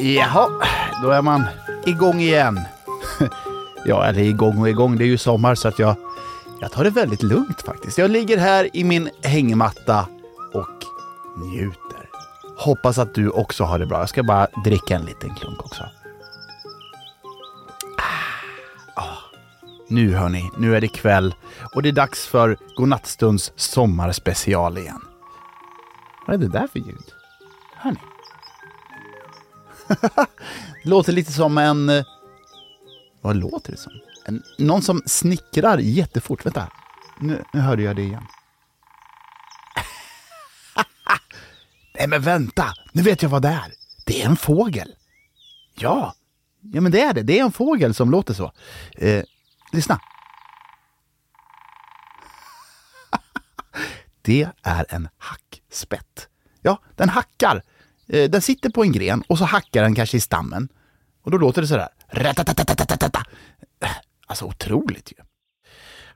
Jaha, då är man igång igen. ja, eller igång och igång, det är ju sommar så att jag, jag tar det väldigt lugnt faktiskt. Jag ligger här i min hängmatta och njuter. Hoppas att du också har det bra. Jag ska bara dricka en liten klunk också. Ah, ah. Nu hörni, nu är det kväll och det är dags för Godnattstunds sommarspecial igen. Vad är det där för ljud? Hör ni? Det låter lite som en... Eh, vad låter det som? En, någon som snickrar jättefort. Vänta. Nu, nu hörde jag det igen. Nej men vänta! Nu vet jag vad det är. Det är en fågel. Ja, ja men det är det. Det är en fågel som låter så. Eh, lyssna. Det är en hackspett. Ja, den hackar. Eh, Den sitter på en gren och så hackar den kanske i stammen. Och då låter det sådär. där. Alltså otroligt ju.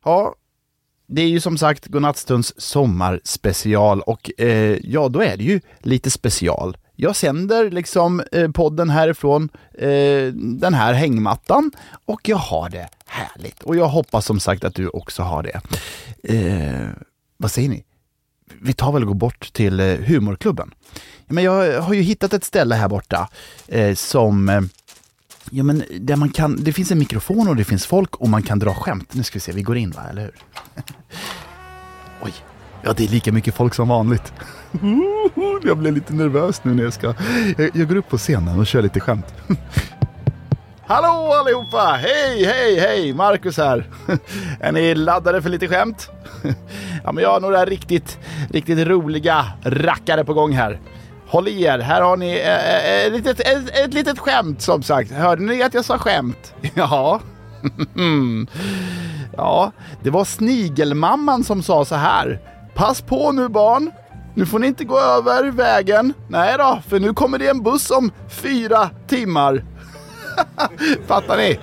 Ja, det är ju som sagt Godnattstunds sommarspecial och eh, ja, då är det ju lite special. Jag sänder liksom eh, podden härifrån eh, den här hängmattan och jag har det härligt. Och jag hoppas som sagt att du också har det. Eh, vad säger ni? vi tar väl och går bort till eh, humorklubben. Men jag har ju hittat ett ställe här borta eh, som eh, Ja men där man kan, det finns en mikrofon och det finns folk och man kan dra skämt. Nu ska vi se, vi går in va, eller hur? Oj, ja det är lika mycket folk som vanligt. Jag blir lite nervös nu när jag ska, jag, jag går upp på scenen och kör lite skämt. Hallå allihopa! Hej, hej, hej! Marcus här. Är ni laddade för lite skämt? Ja, men jag har några riktigt, riktigt roliga rackare på gång här. Håll i er, här har ni eh, eh, eh, ett, litet, ett, ett litet skämt som sagt. Hörde ni att jag sa skämt? Ja. Ja, det var snigelmamman som sa så här. Pass på nu barn. Nu får ni inte gå över vägen. Nej då, för nu kommer det en buss om fyra timmar. Fattar ni?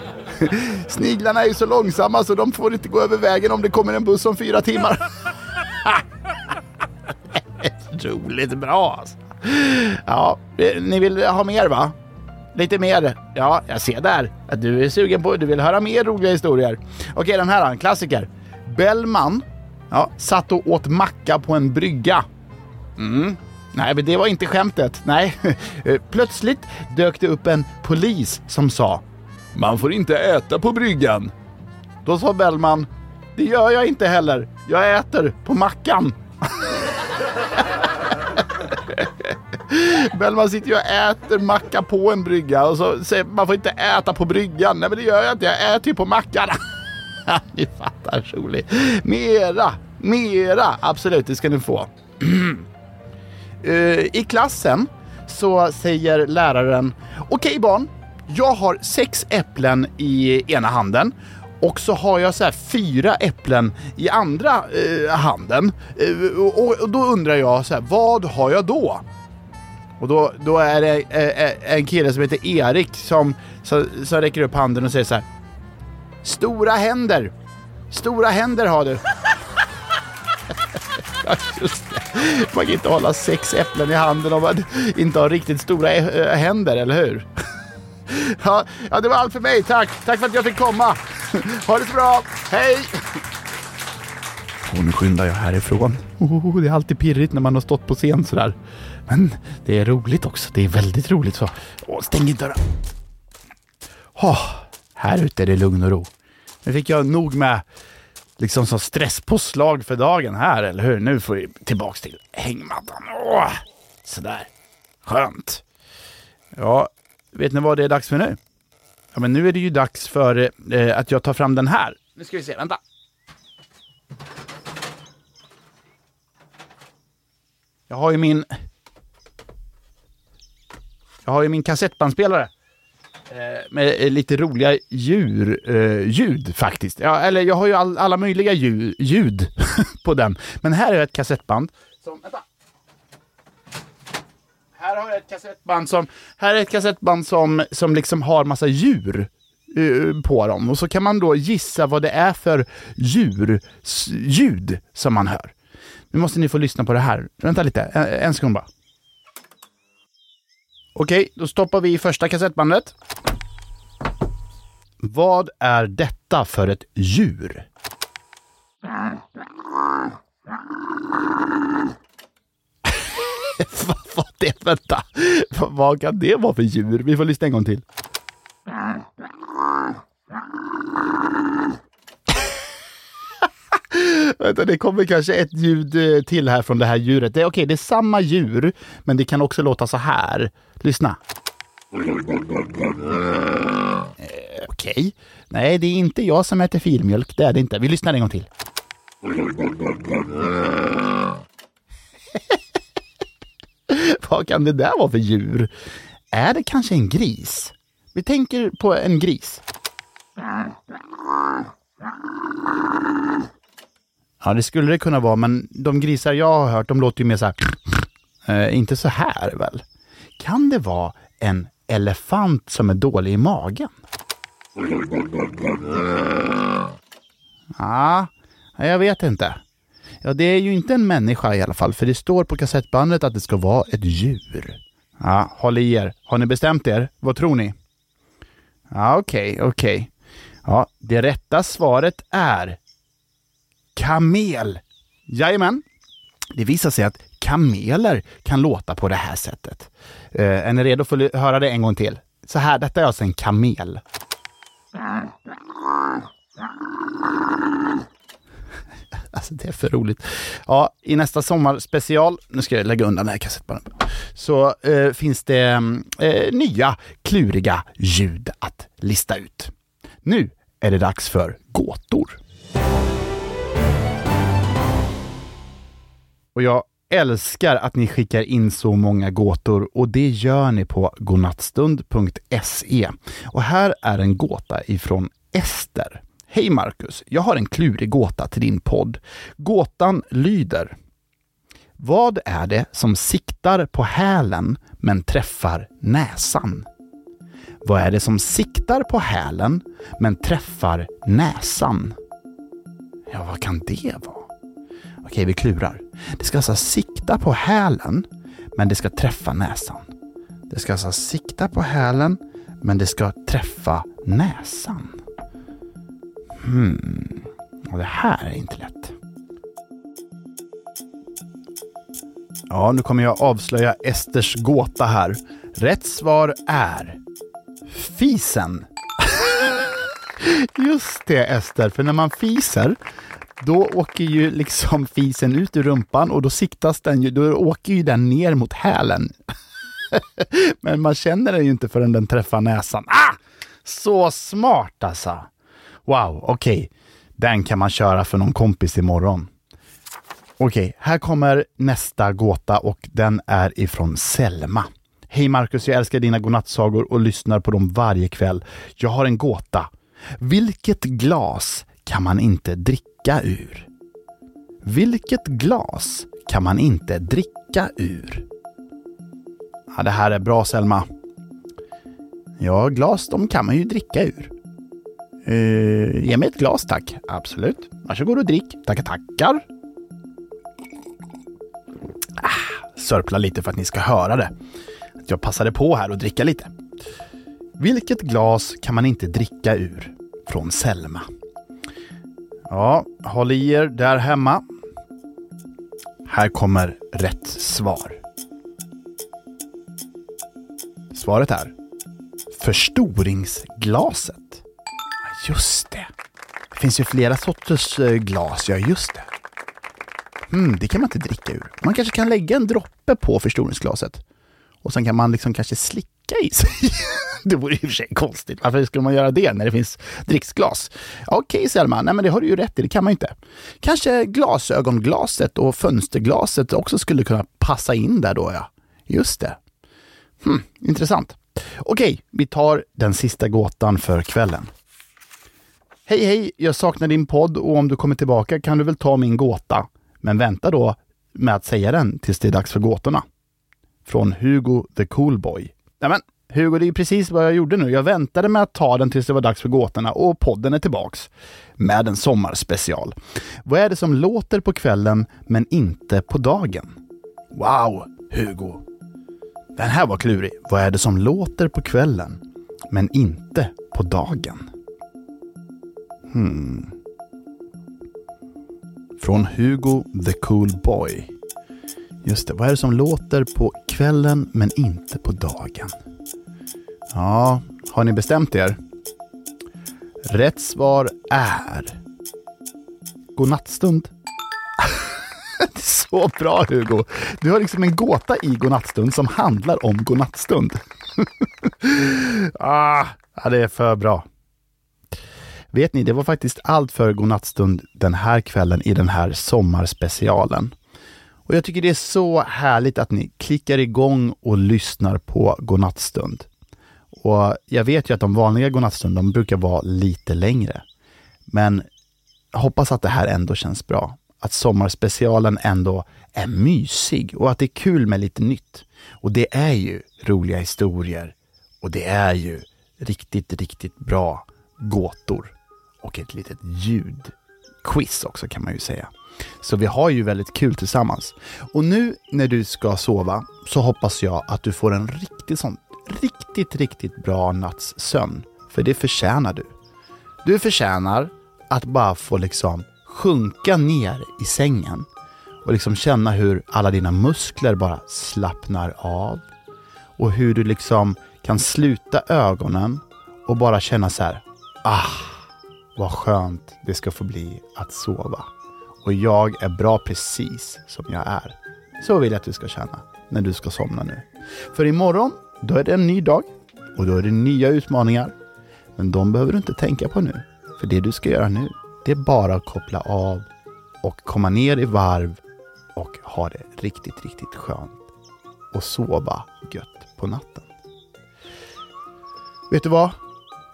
Sniglarna är ju så långsamma så de får inte gå över vägen om det kommer en buss om fyra timmar. Roligt bra alltså. Ja, ni vill ha mer va? Lite mer? Ja, jag ser där att du är sugen på, du vill höra mer roliga historier. Okej, den här då, en klassiker. Bellman ja, satt och åt macka på en brygga. Mm. Nej, men det var inte skämtet. Nej. Plötsligt dök det upp en polis som sa Man får inte äta på bryggan. Då sa Bellman Det gör jag inte heller. Jag äter på mackan. Bellman sitter ju och äter macka på en brygga och så säger man får inte äta på bryggan. Nej men det gör jag inte, jag äter ju på mackan. ni fattar roligt. Mera, mera, absolut det ska ni få. uh, I klassen så säger läraren Okej barn, jag har sex äpplen i ena handen och så har jag så här fyra äpplen i andra eh, handen. Eh, och, och då undrar jag så här, vad har jag då? Och då, då är det eh, eh, en kille som heter Erik som, som, som räcker upp handen och säger så här. Stora händer! Stora händer har du! Ja, just det. Man kan inte hålla sex äpplen i handen om man inte har riktigt stora eh, händer, eller hur? Ja, ja, det var allt för mig. Tack! Tack för att jag fick komma. Ha det så bra. Hej! Och nu skyndar jag härifrån. Oh, det är alltid pirrigt när man har stått på scen sådär. Men det är roligt också. Det är väldigt roligt. Så. Oh, stäng inte dörren. Oh, här ute är det lugn och ro. Nu fick jag nog med liksom som stresspåslag för dagen här, eller hur? Nu får vi tillbaks till hängmattan. Oh, sådär. Skönt. Ja, vet ni vad det är dags för nu? Ja, men nu är det ju dags för eh, att jag tar fram den här. Nu ska vi se, vänta. Jag har ju min... Jag har ju min kassettbandspelare. Eh, med eh, lite roliga djur, eh, ljud faktiskt. Ja, eller jag har ju all, alla möjliga ljud, ljud på den. Men här är ett kassettband som... Vänta. Här har jag ett kassettband som, här är ett kassettband som, som liksom har massa djur eh, på dem. Och så kan man då gissa vad det är för djur-ljud som man hör. Nu måste ni få lyssna på det här. Vänta lite, en, en sekund bara. Okej, då stoppar vi i första kassettbandet. Vad är detta för ett djur? vad var det? Vänta. Vad- Vad kan det vara för djur? Vi får lyssna en gång till. Vänta, det kommer kanske ett ljud eh, till här från det här djuret. Det är okej, det är samma djur, men det kan också låta så här. Lyssna. Eh, okej. Nej, det är inte jag som äter filmjölk. Det är det inte. Vi lyssnar en gång till. Vad kan det där vara för djur? Är det kanske en gris? Vi tänker på en gris. Ja, det skulle det kunna vara, men de grisar jag har hört, de låter ju mer så här. Eh, inte så här väl? Kan det vara en elefant som är dålig i magen? Ja, jag vet inte. Ja, det är ju inte en människa i alla fall, för det står på kassettbandet att det ska vara ett djur. Ja, håll i er. Har ni bestämt er? Vad tror ni? Ja, okej, okej. Ja, det rätta svaret är kamel. Jajamän. Det visar sig att kameler kan låta på det här sättet. Eh, är ni redo för att höra det en gång till? Så här, detta är alltså en kamel. Alltså det är för roligt. Ja, i nästa sommarspecial, nu ska jag lägga undan den här kassettbandet, så eh, finns det mm, eh, nya kluriga ljud att lista ut. Nu är det dags för gåtor. Och jag älskar att ni skickar in så många gåtor och det gör ni på godnattstund.se. Och här är en gåta ifrån Ester. Hej Marcus, jag har en klurig gåta till din podd. Gåtan lyder. Vad är det som siktar på hälen men träffar näsan? Vad är det som siktar på hälen men träffar näsan? Ja, vad kan det vara? Okej, vi klurar. Det ska alltså sikta på hälen, men det ska träffa näsan. Det ska alltså sikta på hälen, men det ska träffa näsan. Hmm, och det här är inte lätt. Ja, nu kommer jag avslöja Esters gåta här. Rätt svar är fisen. Just det Ester, för när man fiser då åker ju liksom fisen ut ur rumpan och då siktas den ju, då åker ju den ner mot hälen. Men man känner den ju inte förrän den träffar näsan. Ah! Så smart alltså! Wow, okej. Den kan man köra för någon kompis imorgon. Okej, här kommer nästa gåta och den är ifrån Selma. Hej Marcus, jag älskar dina godnattsagor och lyssnar på dem varje kväll. Jag har en gåta. Vilket glas kan man inte dricka ur? Vilket glas kan man inte dricka ur? Ja, det här är bra Selma. Ja, glas de kan man ju dricka ur. Uh, ge mig ett glas tack. Absolut. Varsågod och drick. Tackar, tackar. Ah, sörpla lite för att ni ska höra det. Att jag passade på här och dricka lite. Vilket glas kan man inte dricka ur? Från Selma. Ja, håll i er där hemma. Här kommer rätt svar. Svaret är förstoringsglaset. Ja, Just det. Det finns ju flera sorters eh, glas, ja just det. Mm, det kan man inte dricka ur. Man kanske kan lägga en droppe på förstoringsglaset. Och sen kan man liksom kanske slicka i sig. det vore i och för sig konstigt. Varför skulle man göra det när det finns dricksglas? Okej Selma, nej men det har du ju rätt i, det kan man inte. Kanske glasögonglaset och fönsterglaset också skulle kunna passa in där då ja. Just det. Hmm, intressant. Okej, vi tar den sista gåtan för kvällen. Hej hej, jag saknar din podd och om du kommer tillbaka kan du väl ta min gåta. Men vänta då med att säga den tills det är dags för gåtorna. Från Hugo the Coolboy. Nämen, Hugo, det är precis vad jag gjorde nu. Jag väntade med att ta den tills det var dags för gåtorna och podden är tillbaks. Med en sommarspecial. Vad är det som låter på kvällen men inte på dagen? Wow, Hugo. Den här var klurig. Vad är det som låter på kvällen, men inte på dagen? Hmm. Från Hugo the Cool Boy. Just det, vad är det som låter på kvällen men inte på dagen? Ja, har ni bestämt er? Rätt svar är godnattstund. Så bra Hugo! Du har liksom en gåta i godnattstund som handlar om godnattstund. ah, ja, det är för bra. Vet ni, det var faktiskt allt för godnattstund den här kvällen i den här sommarspecialen. Och jag tycker det är så härligt att ni klickar igång och lyssnar på godnattstund. Och jag vet ju att de vanliga godnattstunderna brukar vara lite längre. Men jag hoppas att det här ändå känns bra. Att sommarspecialen ändå är mysig och att det är kul med lite nytt. Och det är ju roliga historier och det är ju riktigt, riktigt bra gåtor och ett litet ljudquiz också kan man ju säga. Så vi har ju väldigt kul tillsammans. Och nu när du ska sova så hoppas jag att du får en riktigt sån, riktigt, riktigt bra natts sömn. För det förtjänar du. Du förtjänar att bara få liksom sjunka ner i sängen och liksom känna hur alla dina muskler bara slappnar av och hur du liksom kan sluta ögonen och bara känna så här, ah, vad skönt det ska få bli att sova. Och jag är bra precis som jag är. Så vill jag att du ska känna när du ska somna nu. För imorgon, då är det en ny dag och då är det nya utmaningar. Men de behöver du inte tänka på nu. För det du ska göra nu, det är bara att koppla av och komma ner i varv och ha det riktigt, riktigt skönt. Och sova gött på natten. Vet du vad?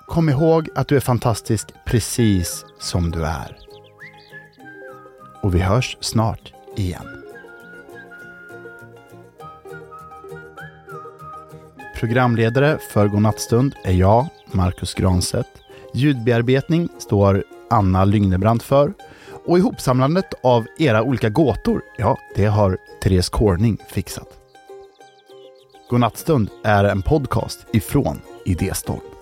Kom ihåg att du är fantastisk precis som du är. Och vi hörs snart igen. Programledare för Godnattstund är jag, Marcus Granstedt. Ljudbearbetning står Anna Lygnebrant för. Och ihopsamlandet av era olika gåtor, ja, det har Therese Corning fixat. Godnattstund är en podcast ifrån Idéstorm.